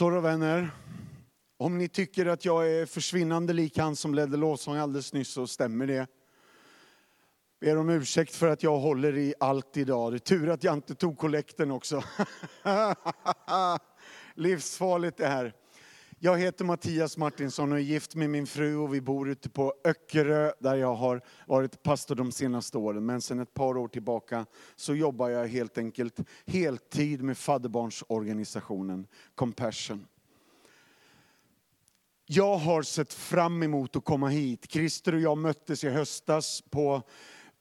Så då vänner, om ni tycker att jag är försvinnande lik han som ledde lovsång alldeles nyss så stämmer det. Ber om ursäkt för att jag håller i allt idag. Det är tur att jag inte tog kollekten också. Livsfarligt det här. Jag heter Mattias Martinsson och är gift med min fru och vi bor ute på Öckerö där jag har varit pastor de senaste åren. Men sedan ett par år tillbaka så jobbar jag helt enkelt heltid med fadderbarnsorganisationen Compassion. Jag har sett fram emot att komma hit. Christer och jag möttes i höstas på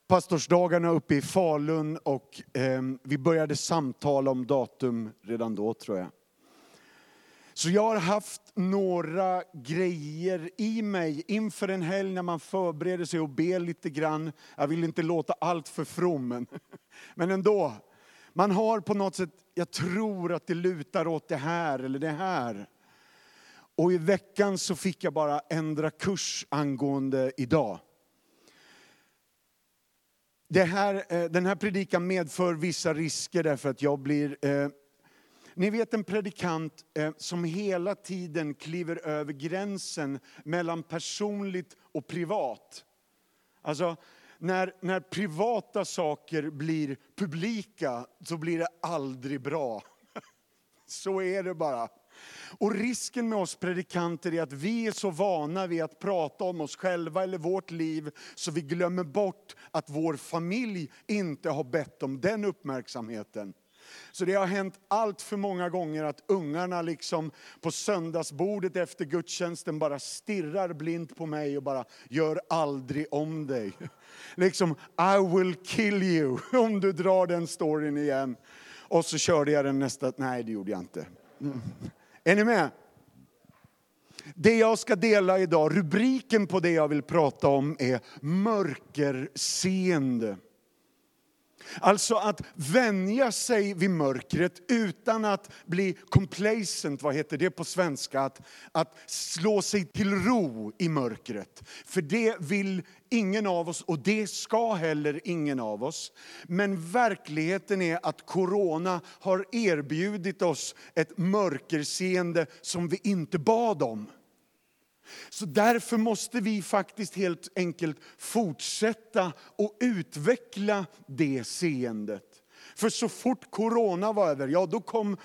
pastorsdagarna uppe i Falun och eh, vi började samtala om datum redan då tror jag. Så jag har haft några grejer i mig inför en helg när man förbereder sig och ber lite grann. Jag vill inte låta allt för from, men ändå. Man har på något sätt, jag tror att det lutar åt det här eller det här. Och i veckan så fick jag bara ändra kurs angående idag. Det här, eh, den här predikan medför vissa risker därför att jag blir eh, ni vet en predikant eh, som hela tiden kliver över gränsen mellan personligt och privat. Alltså, när, när privata saker blir publika så blir det aldrig bra. Så är det bara. Och risken med oss predikanter är att vi är så vana vid att prata om oss själva eller vårt liv, så vi glömmer bort att vår familj inte har bett om den uppmärksamheten. Så det har hänt allt för många gånger att ungarna liksom på söndagsbordet efter gudstjänsten bara stirrar blint på mig och bara, gör aldrig om dig. Liksom, I will kill you, om du drar den storyn igen. Och så körde jag den nästa, nej det gjorde jag inte. Mm. Är ni med? Det jag ska dela idag, rubriken på det jag vill prata om är mörkerseende. Alltså att vänja sig vid mörkret utan att bli complacent, vad heter det på svenska? Att, att slå sig till ro i mörkret. För det vill ingen av oss och det ska heller ingen av oss. Men verkligheten är att corona har erbjudit oss ett mörkerseende som vi inte bad om. Så därför måste vi faktiskt helt enkelt fortsätta och utveckla det seendet. För så fort corona var över, ja då kom,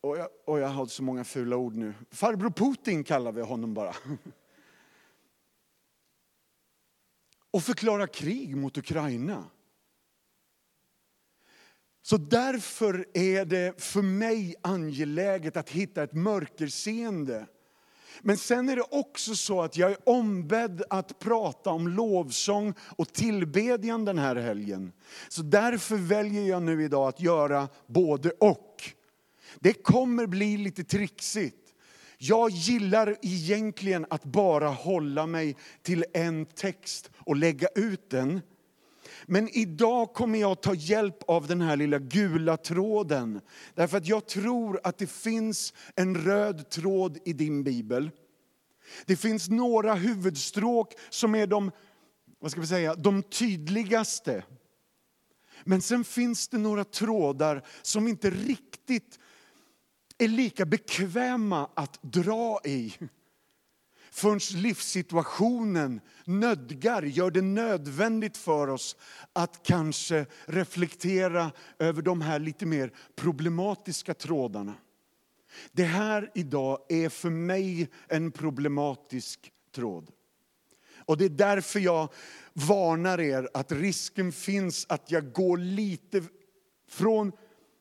och jag, och jag har så många fula ord nu, farbror Putin kallar vi honom bara. Och förklara krig mot Ukraina. Så därför är det för mig angeläget att hitta ett mörkerseende men sen är det också så att jag är ombedd att prata om lovsång och tillbedjan den här helgen. Så därför väljer jag nu idag att göra både och. Det kommer bli lite trixigt. Jag gillar egentligen att bara hålla mig till en text och lägga ut den. Men idag kommer jag ta hjälp av den här lilla gula tråden. Därför att jag tror att det finns en röd tråd i din bibel. Det finns några huvudstråk som är de, vad ska vi säga, de tydligaste. Men sen finns det några trådar som inte riktigt är lika bekväma att dra i förrän livssituationen nödgar, gör det nödvändigt för oss att kanske reflektera över de här lite mer problematiska trådarna. Det här idag är för mig en problematisk tråd. Och det är därför jag varnar er att risken finns att jag går lite från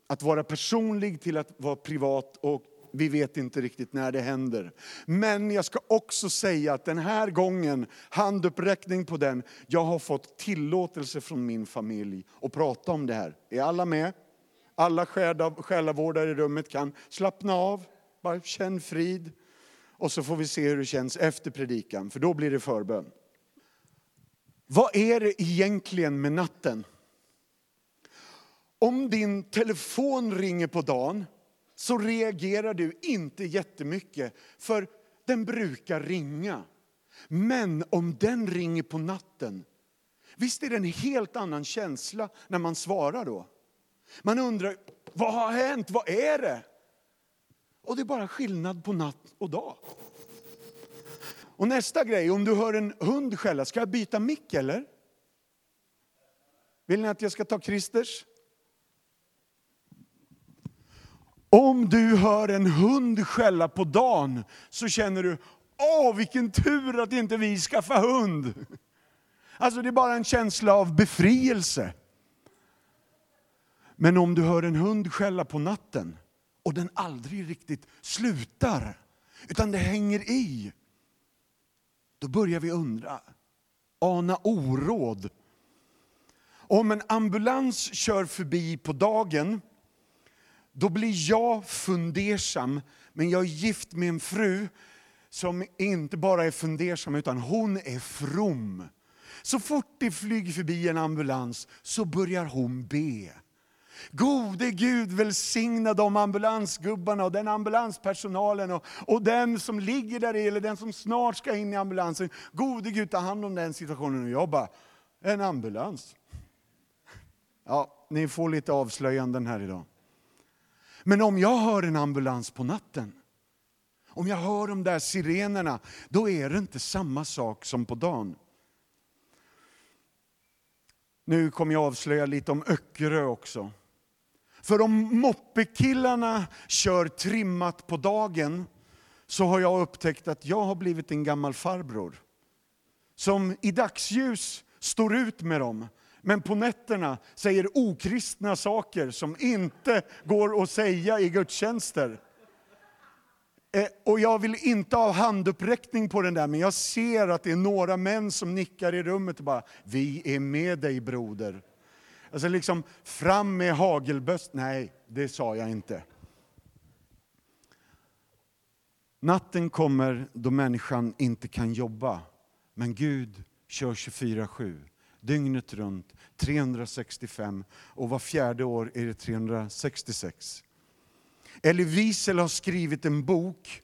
att vara personlig till att vara privat och vi vet inte riktigt när det händer. Men jag ska också säga att den här gången, handuppräckning på den, jag har fått tillåtelse från min familj att prata om det här. Är alla med? Alla själavårdare i rummet kan slappna av, bara känn frid. Och så får vi se hur det känns efter predikan, för då blir det förbön. Vad är det egentligen med natten? Om din telefon ringer på dagen så reagerar du inte jättemycket, för den brukar ringa. Men om den ringer på natten, visst är det en helt annan känsla när man svarar då? Man undrar, vad har hänt? Vad är det? Och det är bara skillnad på natt och dag. Och nästa grej, om du hör en hund skälla, ska jag byta mick eller? Vill ni att jag ska ta Christers? Om du hör en hund skälla på dagen så känner du, åh vilken tur att inte vi skaffar hund. Alltså det är bara en känsla av befrielse. Men om du hör en hund skälla på natten och den aldrig riktigt slutar, utan det hänger i, då börjar vi undra, ana oråd. Om en ambulans kör förbi på dagen, då blir jag fundersam, men jag är gift med en fru som inte bara är fundersam, utan hon är from. Så fort det flyger förbi en ambulans så börjar hon be. Gode Gud välsigna de ambulansgubbarna och den ambulanspersonalen och, och den som ligger där eller den som snart ska in i ambulansen. Gode Gud ta hand om den situationen. Och jag bara, en ambulans. Ja, ni får lite avslöjanden här idag. Men om jag hör en ambulans på natten, om jag hör de där sirenerna, då är det inte samma sak som på dagen. Nu kommer jag avslöja lite om Öckerö också. För om moppekillarna kör trimmat på dagen, så har jag upptäckt att jag har blivit en gammal farbror. Som i dagsljus står ut med dem, men på nätterna säger okristna saker som inte går att säga i gudstjänster. Eh, och jag vill inte ha handuppräckning på den där, men jag ser att det är några män som nickar i rummet och bara, vi är med dig broder. Alltså liksom, fram med hagelböst. Nej, det sa jag inte. Natten kommer då människan inte kan jobba, men Gud kör 24-7 dygnet runt, 365 och var fjärde år är det 366. Elie Wiesel har skrivit en bok,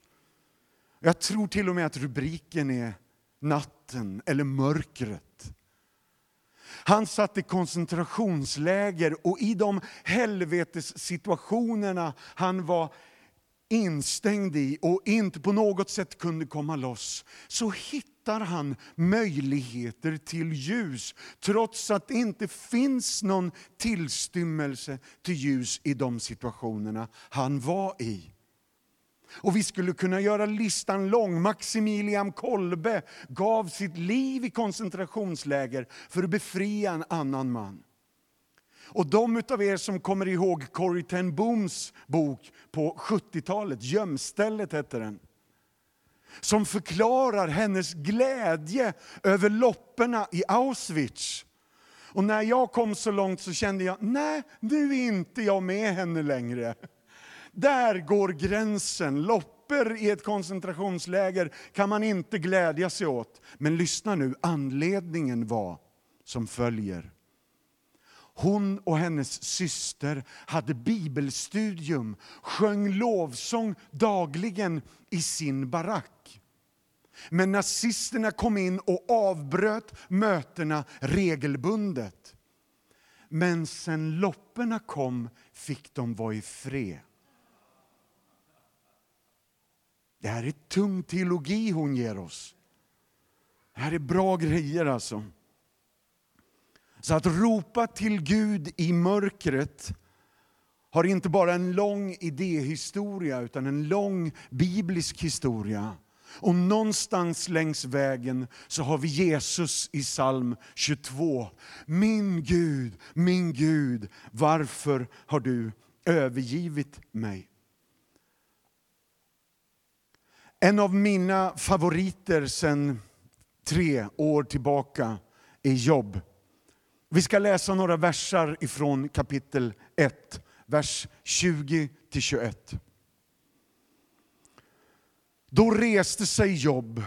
jag tror till och med att rubriken är Natten eller mörkret. Han satt i koncentrationsläger och i de helvetessituationerna han var instängd i och inte på något sätt kunde komma loss, så hittar han möjligheter till ljus, trots att det inte finns någon tillstymmelse till ljus i de situationerna han var i. Och vi skulle kunna göra listan lång. Maximilian Kolbe gav sitt liv i koncentrationsläger för att befria en annan man. Och de av er som kommer ihåg Corrie ten Booms bok på 70-talet, Gömstället hette den. Som förklarar hennes glädje över lopperna i Auschwitz. Och när jag kom så långt så kände jag, nej nu är inte jag med henne längre. Där går gränsen. Loppor i ett koncentrationsläger kan man inte glädja sig åt. Men lyssna nu, anledningen var som följer. Hon och hennes syster hade bibelstudium, sjöng lovsång dagligen i sin barack. Men nazisterna kom in och avbröt mötena regelbundet. Men sen lopperna kom fick de vara i fred. Det här är tung teologi hon ger oss. Det här är bra grejer alltså. Så att ropa till Gud i mörkret har inte bara en lång idéhistoria utan en lång biblisk historia. Och någonstans längs vägen så har vi Jesus i psalm 22. Min Gud, min Gud, varför har du övergivit mig? En av mina favoriter sen tre år tillbaka är Jobb. Vi ska läsa några versar ifrån kapitel 1, vers 20-21. Då reste sig Jobb,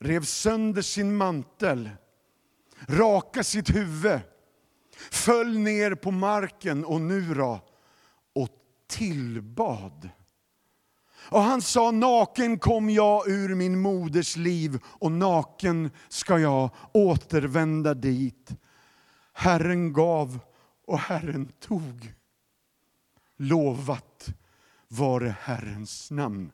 rev sönder sin mantel, raka sitt huvud, föll ner på marken och nu då, och tillbad. Och han sa, naken kom jag ur min moders liv och naken ska jag återvända dit. Herren gav och Herren tog. Lovat vare Herrens namn.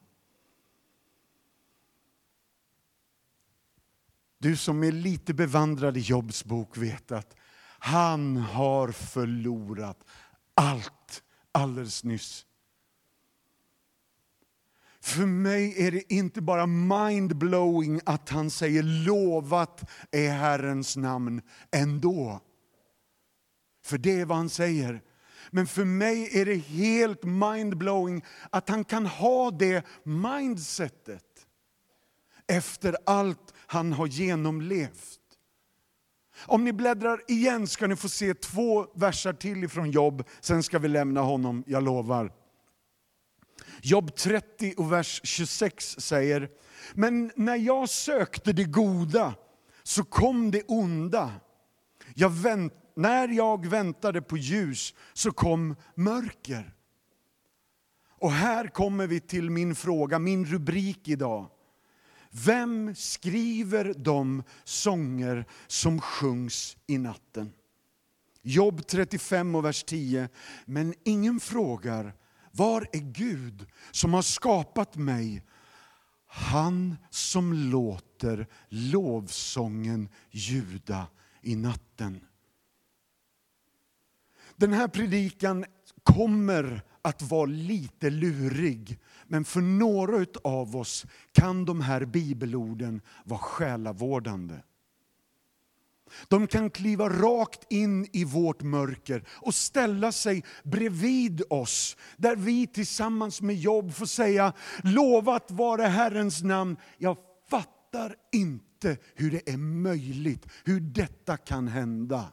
Du som är lite bevandrad i Jobs bok vet att han har förlorat allt alldeles nyss. För mig är det inte bara mindblowing att han säger lovat är Herrens namn ändå. För det är vad han säger. Men för mig är det helt mindblowing att han kan ha det mindsetet efter allt han har genomlevt. Om ni bläddrar igen ska ni få se två versar till ifrån Jobb, sen ska vi lämna honom, jag lovar. Jobb 30 och vers 26 säger, men när jag sökte det goda så kom det onda. Jag vänt, när jag väntade på ljus så kom mörker. Och här kommer vi till min fråga, min rubrik idag. Vem skriver de sånger som sjungs i natten? Jobb 35 och vers 10. Men ingen frågar, var är Gud som har skapat mig? Han som låter lovsången ljuda i natten. Den här predikan kommer att vara lite lurig. Men för några av oss kan de här bibelorden vara själavårdande. De kan kliva rakt in i vårt mörker och ställa sig bredvid oss, där vi tillsammans med jobb får säga, lovat vare Herrens namn. Jag fattar inte hur det är möjligt, hur detta kan hända.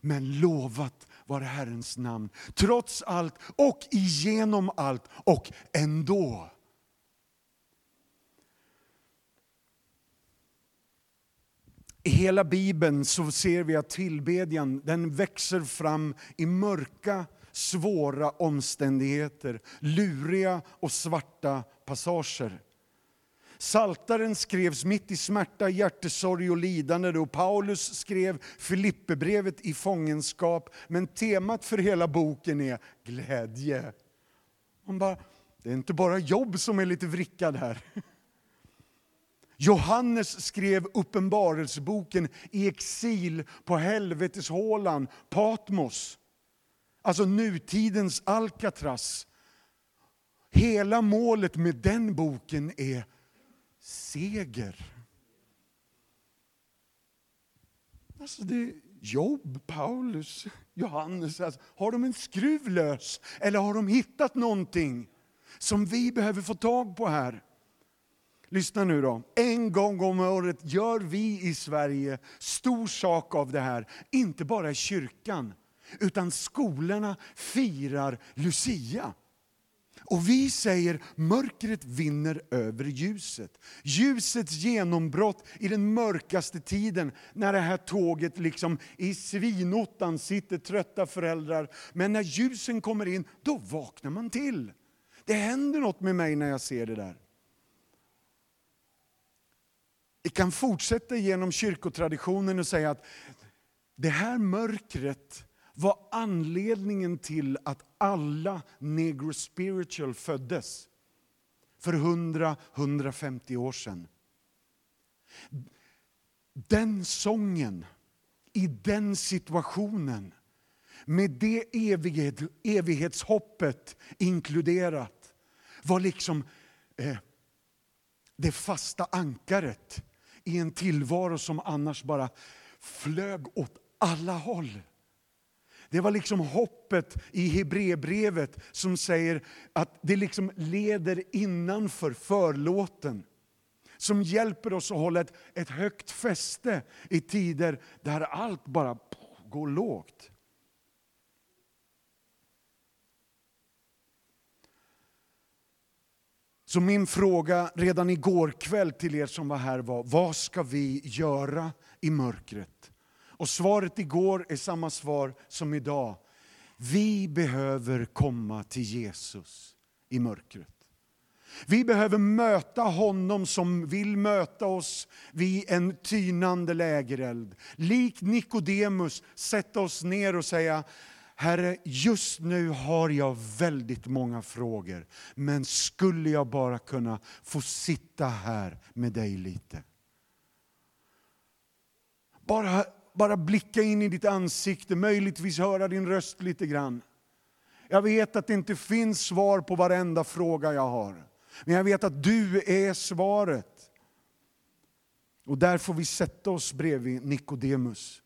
Men lovat vare Herrens namn. Trots allt och igenom allt och ändå. I hela Bibeln så ser vi att tillbedjan den växer fram i mörka, svåra omständigheter, luriga och svarta passager. Saltaren skrevs mitt i smärta, hjärtesorg och lidande. Och Paulus skrev Filipperbrevet i fångenskap. Men temat för hela boken är glädje. Man bara, det är inte bara jobb som är lite vrickad här. Johannes skrev Uppenbarelseboken i exil på helveteshålan Patmos. Alltså nutidens Alcatraz. Hela målet med den boken är seger. Alltså det Jobb, Paulus, Johannes, alltså, har de en skruv lös? Eller har de hittat någonting som vi behöver få tag på här? Lyssna nu då. En gång om året gör vi i Sverige stor sak av det här. Inte bara i kyrkan, utan skolorna firar Lucia. Och vi säger mörkret vinner över ljuset. Ljusets genombrott i den mörkaste tiden när det här tåget liksom i svinottan sitter trötta föräldrar. Men när ljusen kommer in, då vaknar man till. Det händer något med mig när jag ser det där. Vi kan fortsätta genom kyrkotraditionen och säga att det här mörkret var anledningen till att alla Negro Spiritual föddes för 100-150 år sedan. Den sången, i den situationen, med det evighet, evighetshoppet inkluderat, var liksom eh, det fasta ankaret i en tillvaro som annars bara flög åt alla håll. Det var liksom hoppet i Hebreerbrevet som säger att det liksom leder innanför förlåten. Som hjälper oss att hålla ett, ett högt fäste i tider där allt bara går lågt. Så min fråga redan igår kväll till er som var här var, vad ska vi göra i mörkret? Och svaret igår är samma svar som idag. Vi behöver komma till Jesus i mörkret. Vi behöver möta honom som vill möta oss vid en tynande lägereld. Likt Nikodemus sätta oss ner och säga, Herre, just nu har jag väldigt många frågor, men skulle jag bara kunna få sitta här med dig lite? Bara, bara blicka in i ditt ansikte, möjligtvis höra din röst lite grann. Jag vet att det inte finns svar på varenda fråga jag har. Men jag vet att du är svaret. Och där får vi sätta oss bredvid Nikodemus.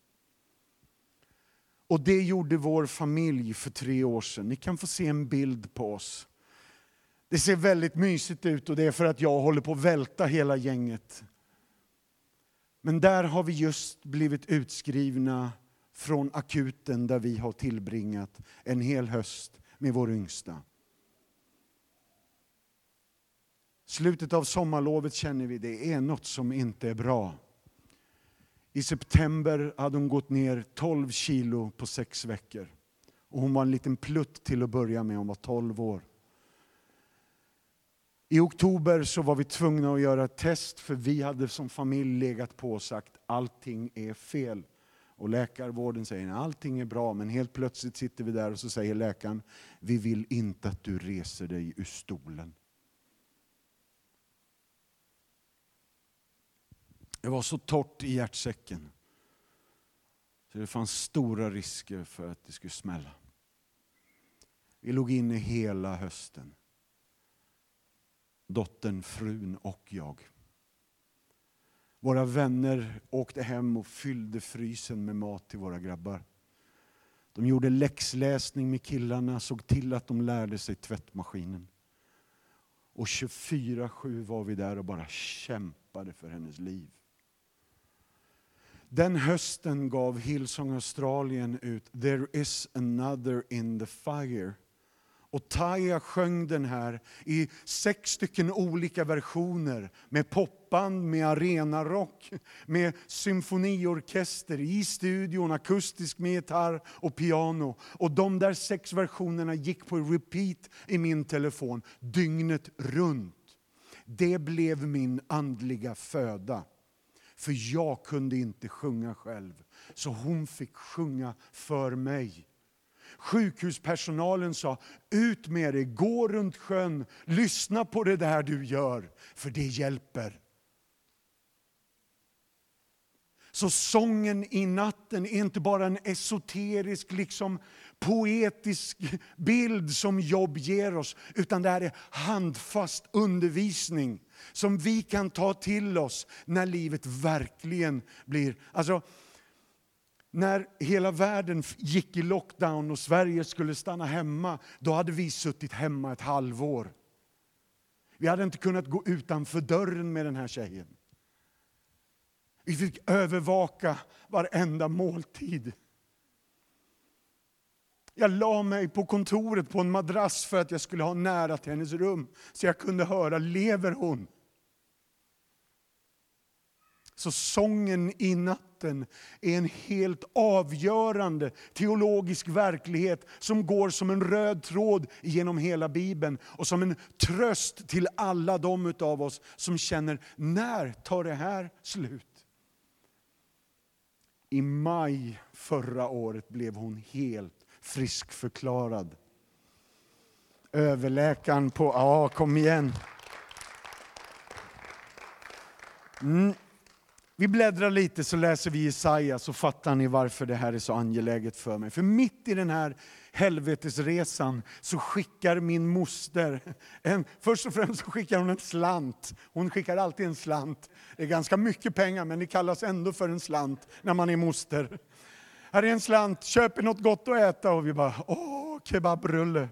Och det gjorde vår familj för tre år sedan. Ni kan få se en bild på oss. Det ser väldigt mysigt ut och det är för att jag håller på att välta hela gänget. Men där har vi just blivit utskrivna från akuten där vi har tillbringat en hel höst med vår yngsta. Slutet av sommarlovet känner vi det är något som inte är bra. I september hade hon gått ner 12 kilo på sex veckor. Och hon var en liten plutt till att börja med, hon var 12 år. I oktober så var vi tvungna att göra ett test för vi hade som familj legat på och sagt allting är fel. Och läkarvården säger att allting är bra men helt plötsligt sitter vi där och så säger läkaren vi vill inte att du reser dig ur stolen. Det var så torrt i hjärtsäcken. Så det fanns stora risker för att det skulle smälla. Vi låg inne hela hösten. Dottern, frun och jag. Våra vänner åkte hem och fyllde frysen med mat till våra grabbar. De gjorde läxläsning med killarna, såg till att de lärde sig tvättmaskinen. Och 24-7 var vi där och bara kämpade för hennes liv. Den hösten gav Hillsong Australien ut There is another in the fire. Och Taya sjöng den här i sex stycken olika versioner med popband, med arenarock, med symfoniorkester, i studion, akustisk med gitarr och piano. Och de där sex versionerna gick på repeat i min telefon dygnet runt. Det blev min andliga föda. För jag kunde inte sjunga själv. Så hon fick sjunga för mig. Sjukhuspersonalen sa, ut med dig, gå runt sjön, lyssna på det där du gör, för det hjälper. Så sången i natten är inte bara en esoterisk, liksom poetisk bild som jobb ger oss, utan det här är handfast undervisning som vi kan ta till oss när livet verkligen blir... Alltså, när hela världen gick i lockdown och Sverige skulle stanna hemma, då hade vi suttit hemma ett halvår. Vi hade inte kunnat gå utanför dörren med den här tjejen. Vi fick övervaka varenda måltid. Jag la mig på kontoret på en madrass för att jag skulle ha nära till hennes rum, så jag kunde höra, lever hon? Så sången i natten är en helt avgörande teologisk verklighet som går som en röd tråd genom hela Bibeln och som en tröst till alla de av oss som känner, när tar det här slut? I maj förra året blev hon helt friskförklarad. Överläkaren på, ja kom igen. Mm. Vi bläddrar lite så läser vi Jesaja så fattar ni varför det här är så angeläget för mig. För mitt i den här helvetesresan så skickar min moster, en, först och främst skickar hon en slant. Hon skickar alltid en slant. Det är ganska mycket pengar men det kallas ändå för en slant när man är moster. Här är en slant, köp något gott att äta. Och vi bara, åh, kebabrulle.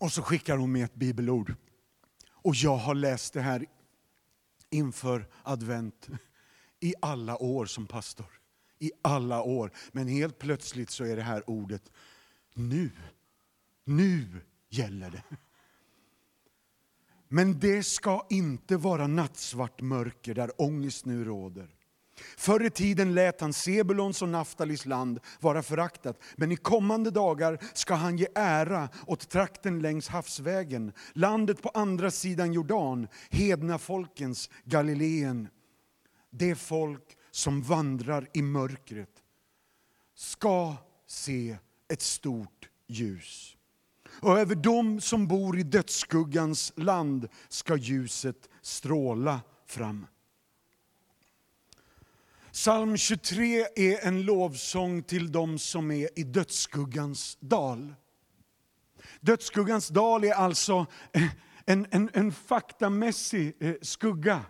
Och så skickar hon med ett bibelord. Och jag har läst det här inför advent i alla år som pastor. I alla år. Men helt plötsligt så är det här ordet, nu, nu gäller det. Men det ska inte vara nattsvart mörker där ångest nu råder. Förr i tiden lät han Sebulons och Naftalis land vara föraktat, men i kommande dagar ska han ge ära åt trakten längs havsvägen, landet på andra sidan Jordan, hedna folkens Galileen. det folk som vandrar i mörkret ska se ett stort ljus. Och över dem som bor i dödsskuggans land ska ljuset stråla fram. Psalm 23 är en lovsång till dem som är i dödsskuggans dal. Dödsskuggans dal är alltså en, en, en faktamässig eh, skugga,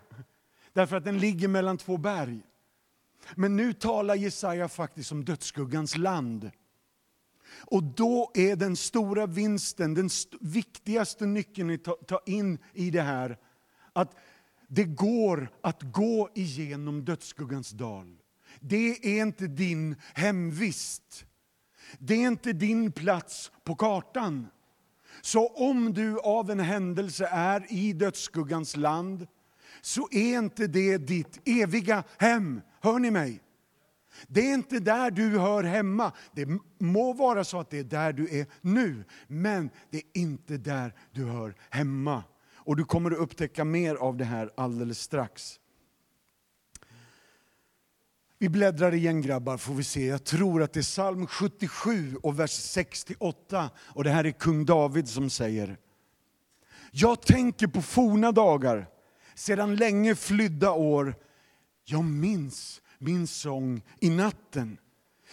därför att den ligger mellan två berg. Men nu talar Jesaja faktiskt om dödsskuggans land. Och då är den stora vinsten, den st viktigaste nyckeln att ta, ta in i det här, att det går att gå igenom dödsskuggans dal. Det är inte din hemvist. Det är inte din plats på kartan. Så om du av en händelse är i dödsskuggans land, så är inte det ditt eviga hem. Hör ni mig? Det är inte där du hör hemma. Det må vara så att det är där du är nu, men det är inte där du hör hemma. Och du kommer att upptäcka mer av det här alldeles strax. Vi bläddrar igen grabbar, får vi se. Jag tror att det är psalm 77 och vers 68. Och det här är kung David som säger. Jag tänker på forna dagar, sedan länge flydda år. Jag minns min sång i natten.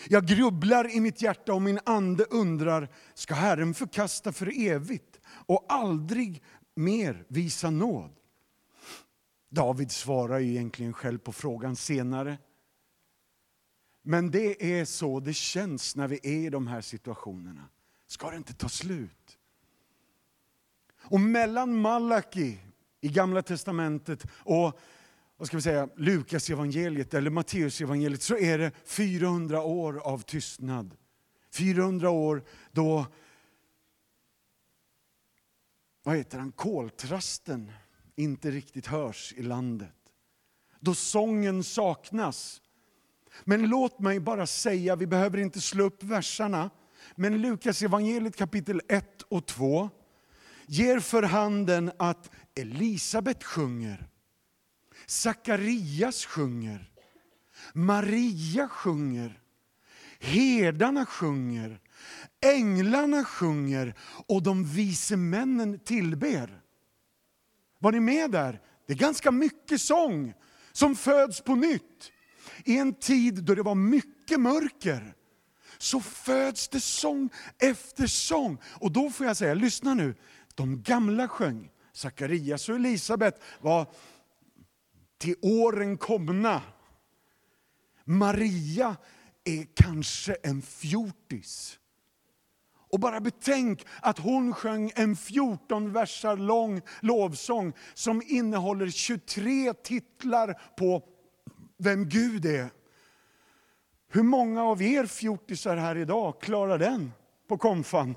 Jag grubblar i mitt hjärta och min ande undrar, ska Herren förkasta för evigt och aldrig mer visa nåd? David svarar ju egentligen själv på frågan senare. Men det är så det känns när vi är i de här situationerna. Ska det inte ta slut? Och mellan Malaki i Gamla Testamentet och vad ska vi säga, Lukas evangeliet eller Matteus evangeliet så är det 400 år av tystnad. 400 år då vad heter han, koltrasten inte riktigt hörs i landet. Då sången saknas. Men låt mig bara säga, vi behöver inte slå upp verserna, men Lukas evangeliet kapitel 1 och 2 ger för handen att Elisabet sjunger, Sakarias sjunger, Maria sjunger, herdarna sjunger, änglarna sjunger och de vise männen tillber. Var ni med där? Det är ganska mycket sång som föds på nytt. I en tid då det var mycket mörker så föds det sång efter sång. Och då får jag säga, lyssna nu, de gamla sjöng. Sakarias och Elisabet var till åren komna. Maria är kanske en fjortis. Och bara betänk att hon sjöng en 14 versar lång lovsång som innehåller 23 titlar på vem Gud är. Hur många av er fjortisar här idag klarar den på konfan?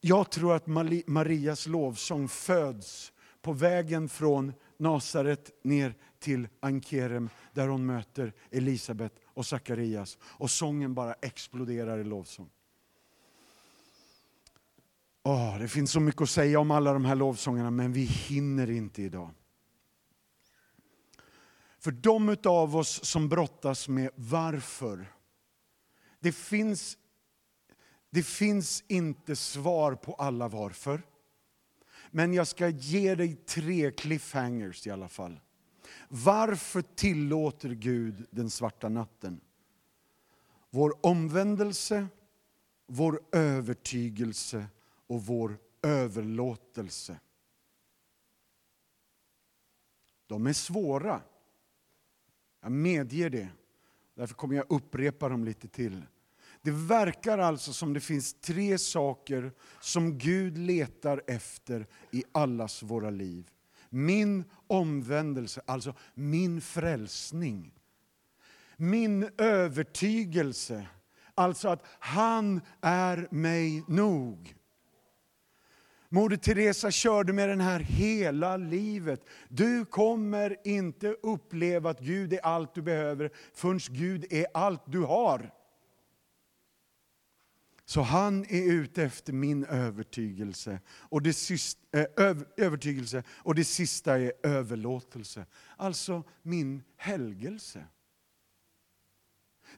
Jag tror att Marias lovsång föds på vägen från Nasaret ner till Ankerem där hon möter Elisabet och Sakarias. Och sången bara exploderar i lovsång. Oh, det finns så mycket att säga om alla de här lovsångerna men vi hinner inte idag. För de av oss som brottas med varför, det finns, det finns inte svar på alla varför. Men jag ska ge dig tre cliffhangers i alla fall. Varför tillåter Gud den svarta natten? Vår omvändelse, vår övertygelse och vår överlåtelse. De är svåra. Jag medger det. Därför kommer jag upprepa dem lite till. Det verkar alltså som det finns tre saker som Gud letar efter i allas våra liv. Min omvändelse, alltså min frälsning. Min övertygelse, alltså att han är mig nog. Moder Teresa körde med den här hela livet. Du kommer inte uppleva att Gud är allt du behöver förrän Gud är allt du har. Så han är ute efter min övertygelse. Och det sista, äh, eh, övertygelse och det sista är överlåtelse. Alltså min helgelse.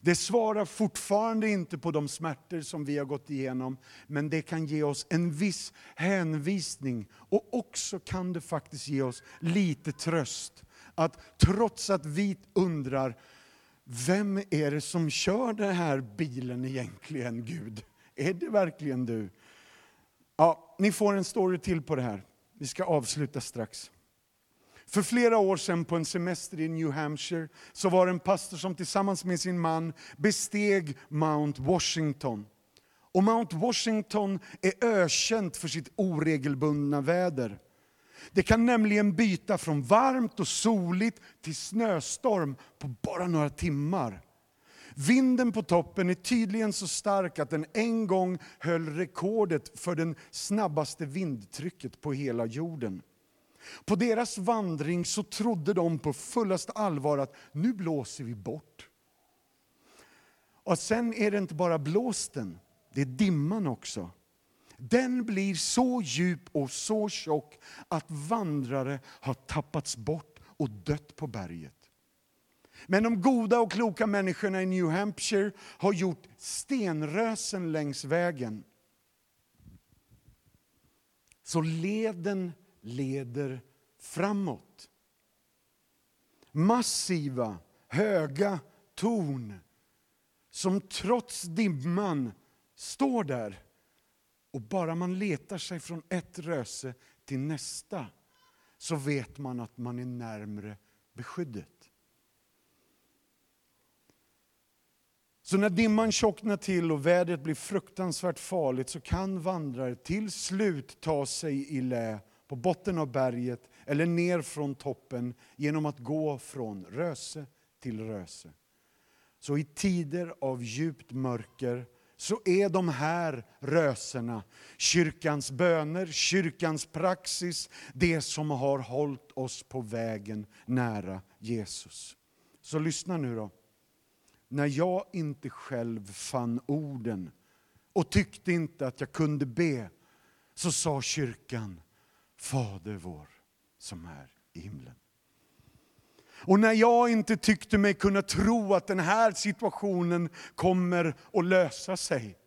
Det svarar fortfarande inte på de smärtor som vi har gått igenom, men det kan ge oss en viss hänvisning. Och också kan det faktiskt ge oss lite tröst. Att trots att vi undrar, vem är det som kör den här bilen egentligen, Gud? Är det verkligen du? Ja, ni får en story till på det här. Vi ska avsluta strax. För flera år sedan på en semester i New Hampshire så var det en pastor som tillsammans med sin man besteg Mount Washington. Och Mount Washington är ökänt för sitt oregelbundna väder. Det kan nämligen byta från varmt och soligt till snöstorm på bara några timmar. Vinden på toppen är tydligen så stark att den en gång höll rekordet för det snabbaste vindtrycket på hela jorden. På deras vandring så trodde de på fullaste allvar att nu blåser vi bort. Och sen är det inte bara blåsten, det är dimman också. Den blir så djup och så tjock att vandrare har tappats bort och dött på berget. Men de goda och kloka människorna i New Hampshire har gjort stenrösen längs vägen. Så leden leder framåt. Massiva, höga torn som trots dimman står där. Och bara man letar sig från ett röse till nästa så vet man att man är närmre beskyddet. Så när dimman tjocknar till och vädret blir fruktansvärt farligt så kan vandrare till slut ta sig i lä på botten av berget eller ner från toppen genom att gå från röse till röse. Så i tider av djupt mörker så är de här röserna, kyrkans böner, kyrkans praxis, det som har hållit oss på vägen nära Jesus. Så lyssna nu då. När jag inte själv fann orden och tyckte inte att jag kunde be, så sa kyrkan, Fader vår som är i himlen. Och när jag inte tyckte mig kunna tro att den här situationen kommer att lösa sig,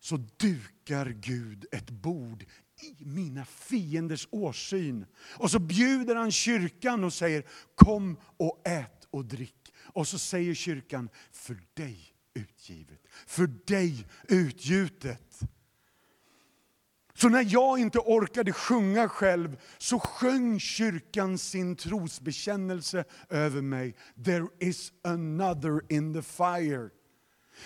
så dukar Gud ett bord i mina fienders åsyn. Och så bjuder han kyrkan och säger, kom och ät och drick. Och så säger kyrkan, för dig utgivet, för dig utgjutet. Så när jag inte orkade sjunga själv så sjöng kyrkan sin trosbekännelse över mig. There is another in the fire.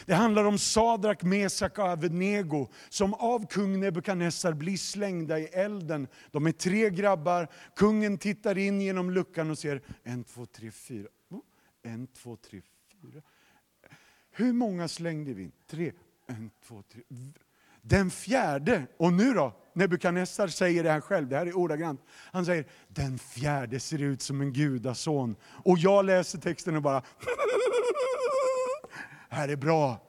Det handlar om Sadrak, Mesak och Avednego som av kung Nebukadnessar blir slängda i elden. De är tre grabbar, kungen tittar in genom luckan och ser en, två, tre, fyra. En, två, tre, fyra. Hur många slängde vi in? Tre, en, två, tre. Den fjärde, och nu då? Nebukadnessar säger det här själv, det här är ordagrant. Han säger, den fjärde ser ut som en gudason. Och jag läser texten och bara, här är bra.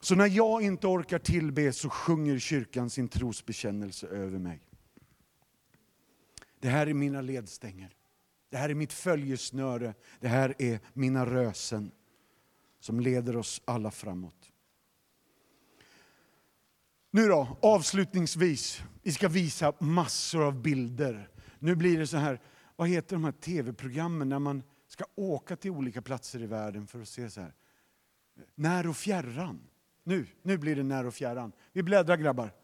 Så när jag inte orkar tillbe så sjunger kyrkan sin trosbekännelse över mig. Det här är mina ledstänger. Det här är mitt följesnöre. Det här är mina rösen som leder oss alla framåt. Nu då, avslutningsvis. Vi ska visa massor av bilder. Nu blir det så här, vad heter de här tv-programmen när man ska åka till olika platser i världen för att se så här. När och fjärran. Nu, nu blir det när och fjärran. Vi bläddrar grabbar.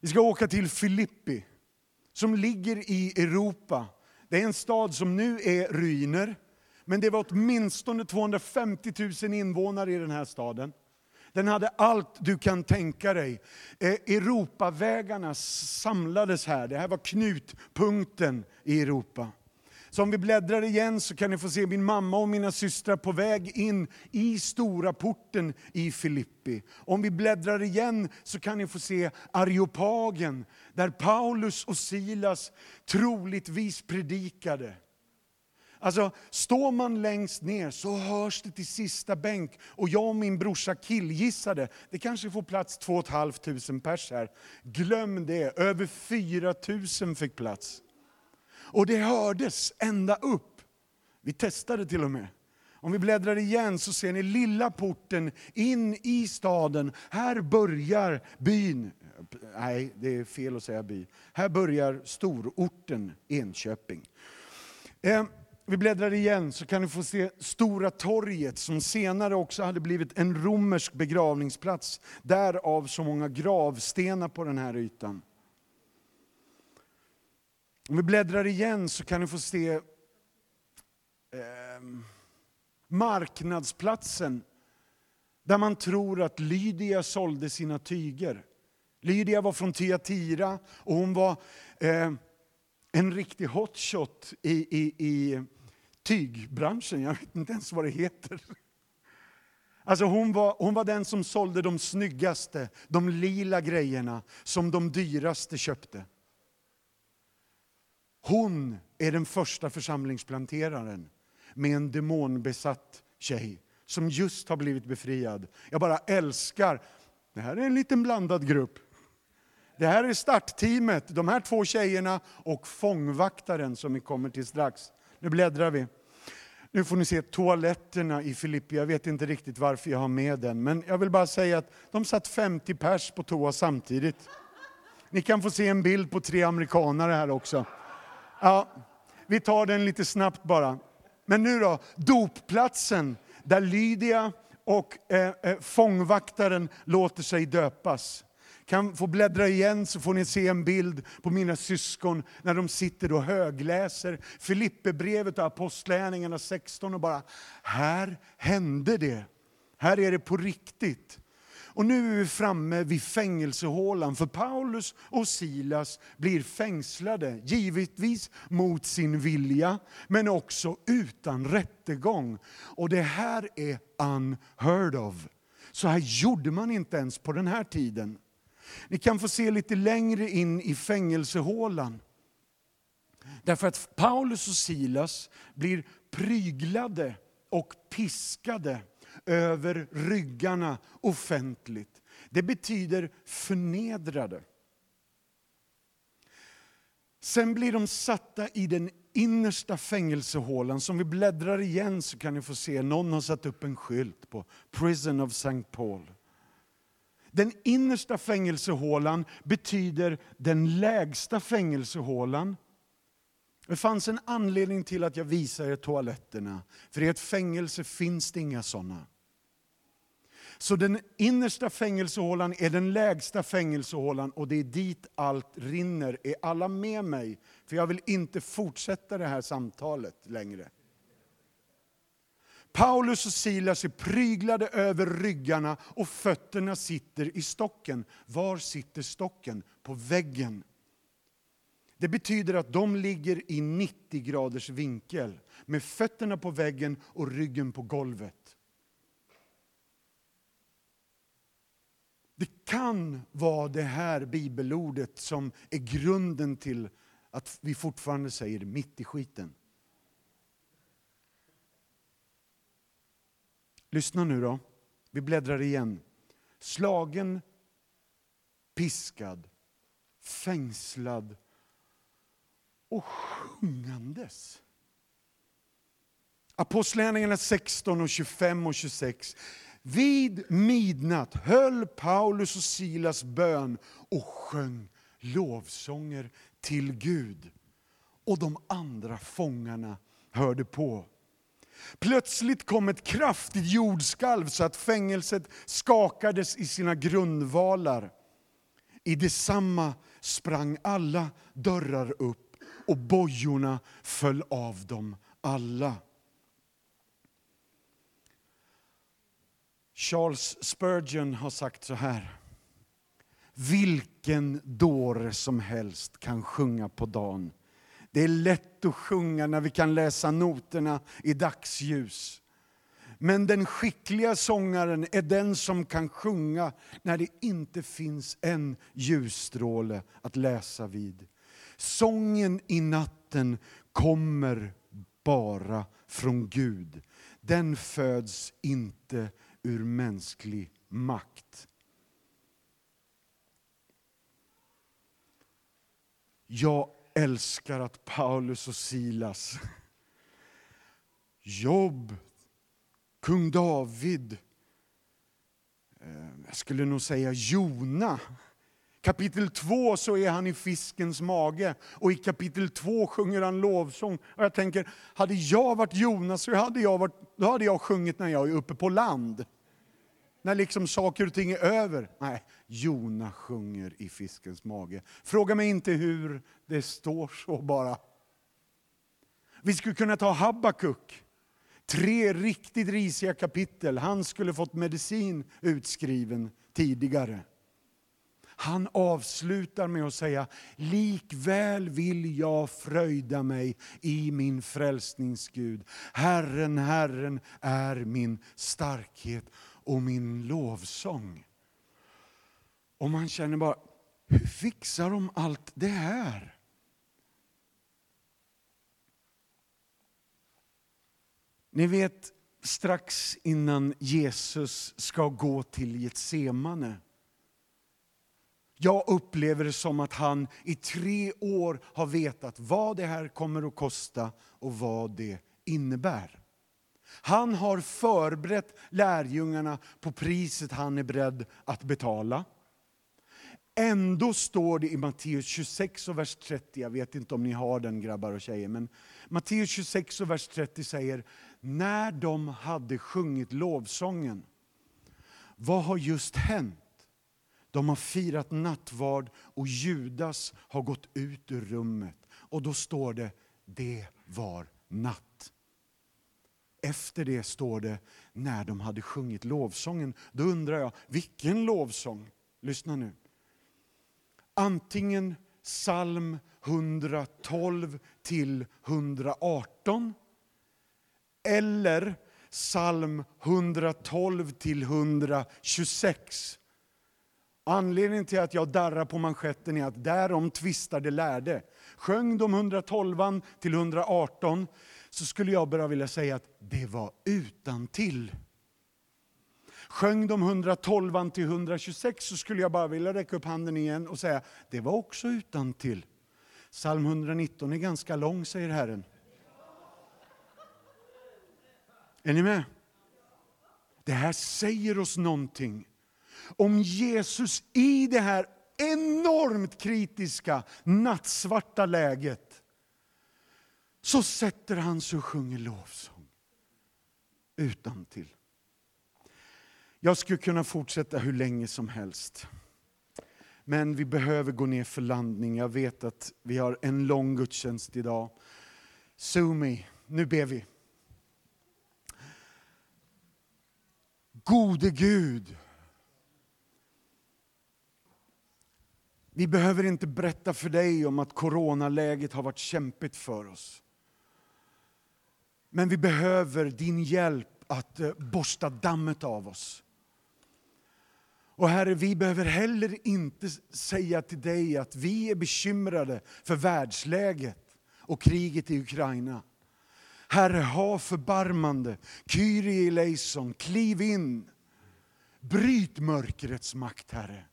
Vi ska åka till Filippi, som ligger i Europa. Det är en stad som nu är ruiner, men det var åtminstone 250 000 invånare i den här staden. Den hade allt du kan tänka dig. Eh, Europavägarna samlades här. Det här var knutpunkten i Europa. Så om vi bläddrar igen så kan ni få se min mamma och mina systrar på väg in i stora porten i Filippi. Om vi bläddrar igen så kan ni få se Areopagen, där Paulus och Silas troligtvis predikade. Alltså, står man längst ner så hörs det till sista bänk. Och jag och min brorsa killgissade, det kanske får plats 2 500 pers här. Glöm det, över 4 000 fick plats. Och det hördes ända upp. Vi testade till och med. Om vi bläddrar igen så ser ni lilla porten in i staden. Här börjar byn. Nej, det är fel att säga by. Här börjar stororten Enköping. Eh, vi bläddrar igen så kan ni få se Stora torget som senare också hade blivit en romersk begravningsplats. Därav så många gravstenar på den här ytan. Om vi bläddrar igen så kan ni få se eh, marknadsplatsen där man tror att Lydia sålde sina tyger. Lydia var från Tyatira. och hon var eh, en riktig hotshot i, i, i tygbranschen. Jag vet inte ens vad det heter. Alltså hon, var, hon var den som sålde de snyggaste, de lila grejerna som de dyraste köpte. Hon är den första församlingsplanteraren med en demonbesatt tjej som just har blivit befriad. Jag bara älskar, det här är en liten blandad grupp. Det här är startteamet, de här två tjejerna och fångvaktaren som vi kommer till strax. Nu bläddrar vi. Nu får ni se toaletterna i Filippi. Jag vet inte riktigt varför jag har med den, men jag vill bara säga att de satt 50 pers på toa samtidigt. Ni kan få se en bild på tre amerikanare här också. Ja, vi tar den lite snabbt bara. Men nu då, dopplatsen där Lydia och eh, eh, fångvaktaren låter sig döpas. Kan få bläddra igen så får ni se en bild på mina syskon när de sitter och högläser Filipperbrevet och Apostlagärningarna 16 och bara, här hände det. Här är det på riktigt. Och nu är vi framme vid fängelsehålan, för Paulus och Silas blir fängslade, givetvis mot sin vilja, men också utan rättegång. Och det här är unheard of. Så här gjorde man inte ens på den här tiden. Ni kan få se lite längre in i fängelsehålan. Därför att Paulus och Silas blir pryglade och piskade över ryggarna offentligt. Det betyder förnedrade. Sen blir de satta i den innersta fängelsehålan. Som vi bläddrar igen så kan ni få se, någon har satt upp en skylt på Prison of St. Paul. Den innersta fängelsehålan betyder den lägsta fängelsehålan. Det fanns en anledning till att jag visar er toaletterna. För i ett fängelse finns det inga sådana. Så den innersta fängelsehålan är den lägsta fängelsehålan och det är dit allt rinner. Är alla med mig? För jag vill inte fortsätta det här samtalet längre. Paulus och Silas är pryglade över ryggarna och fötterna sitter i stocken. Var sitter stocken? På väggen. Det betyder att de ligger i 90 graders vinkel med fötterna på väggen och ryggen på golvet. Det kan vara det här bibelordet som är grunden till att vi fortfarande säger mitt i skiten. Lyssna nu då. Vi bläddrar igen. Slagen, piskad, fängslad och sjungandes. Apostlagärningarna 16, och 25 och 26. Vid midnatt höll Paulus och Silas bön och sjöng lovsånger till Gud. Och de andra fångarna hörde på. Plötsligt kom ett kraftigt jordskalv så att fängelset skakades i sina grundvalar. I detsamma sprang alla dörrar upp och bojorna föll av dem alla. Charles Spurgeon har sagt så här. Vilken dåre som helst kan sjunga på dagen. Det är lätt att sjunga när vi kan läsa noterna i dagsljus. Men den skickliga sångaren är den som kan sjunga när det inte finns en ljusstråle att läsa vid. Sången i natten kommer bara från Gud. Den föds inte ur mänsklig makt. Jag älskar att Paulus och Silas, Jobb, kung David, eh, jag skulle nog säga Jona. Kapitel 2 så är han i fiskens mage och i kapitel 2 sjunger han lovsång. Och jag tänker, hade jag varit Jonas så hade jag, varit, då hade jag sjungit när jag är uppe på land. När liksom saker och ting är över. Nej, Jona sjunger i fiskens mage. Fråga mig inte hur, det står så bara. Vi skulle kunna ta Habakuk. Tre riktigt risiga kapitel. Han skulle fått medicin utskriven tidigare. Han avslutar med att säga, likväl vill jag fröjda mig i min frälsningsgud. Herren, Herren är min starkhet och min lovsång. Och man känner bara, hur fixar de allt det här? Ni vet, strax innan Jesus ska gå till Getsemane jag upplever det som att han i tre år har vetat vad det här kommer att kosta och vad det innebär. Han har förberett lärjungarna på priset han är beredd att betala. Ändå står det i Matteus 26 och vers 30, jag vet inte om ni har den grabbar och tjejer, men Matteus 26 och vers 30 säger, när de hade sjungit lovsången, vad har just hänt? De har firat nattvard och Judas har gått ut ur rummet. Och då står det, det var natt. Efter det står det, när de hade sjungit lovsången. Då undrar jag, vilken lovsång? Lyssna nu. Antingen psalm 112 till 118 eller psalm 112 till 126. Anledningen till att jag darrar på manschetten är att därom tvistar de lärde. Sjöng de 112 till 118 så skulle jag bara vilja säga att det var utan till. Sjöng de 112 till 126 så skulle jag bara vilja räcka upp handen igen och säga det var också utan till. Psalm 119 är ganska lång, säger Herren. Är ni med? Det här säger oss någonting om Jesus i det här enormt kritiska, nattsvarta läget så sätter han sig och sjunger lovsång utan till. Jag skulle kunna fortsätta hur länge som helst. Men vi behöver gå ner för landning. Jag vet att vi har en lång gudstjänst idag. Sumi, nu ber vi. Gode Gud, Vi behöver inte berätta för dig om att coronaläget har varit kämpigt för oss. Men vi behöver din hjälp att eh, borsta dammet av oss. Och Herre, vi behöver heller inte säga till dig att vi är bekymrade för världsläget och kriget i Ukraina. Herre, ha förbarmande. Kyrie eleison, kliv in. Bryt mörkrets makt, Herre.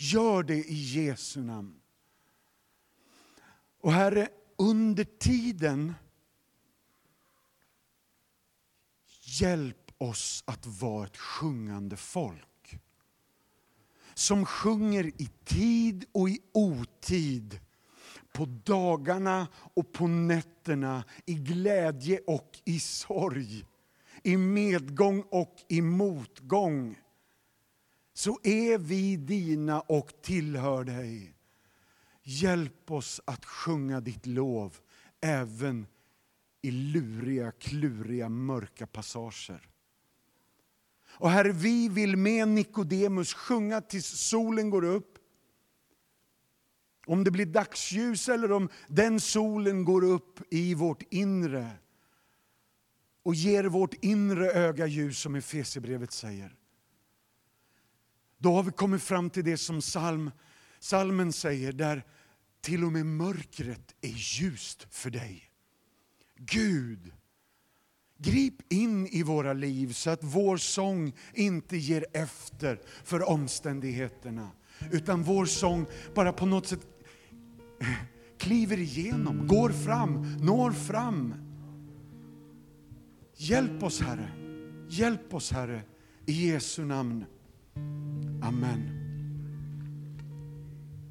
Gör det i Jesu namn. Och Herre, under tiden, hjälp oss att vara ett sjungande folk. Som sjunger i tid och i otid. På dagarna och på nätterna, i glädje och i sorg. I medgång och i motgång så är vi dina och tillhör dig. Hjälp oss att sjunga ditt lov även i luriga, kluriga, mörka passager. Och Herre, vi vill med Nikodemus sjunga tills solen går upp. Om det blir dagsljus eller om den solen går upp i vårt inre och ger vårt inre öga ljus, som Efesierbrevet säger. Då har vi kommit fram till det som psalm, psalmen säger, där till och med mörkret är ljust för dig. Gud, Grip in i våra liv så att vår sång inte ger efter för omständigheterna. Utan vår sång bara på något sätt kliver igenom, går fram, når fram. Hjälp oss Herre, hjälp oss Herre, i Jesu namn. Amen.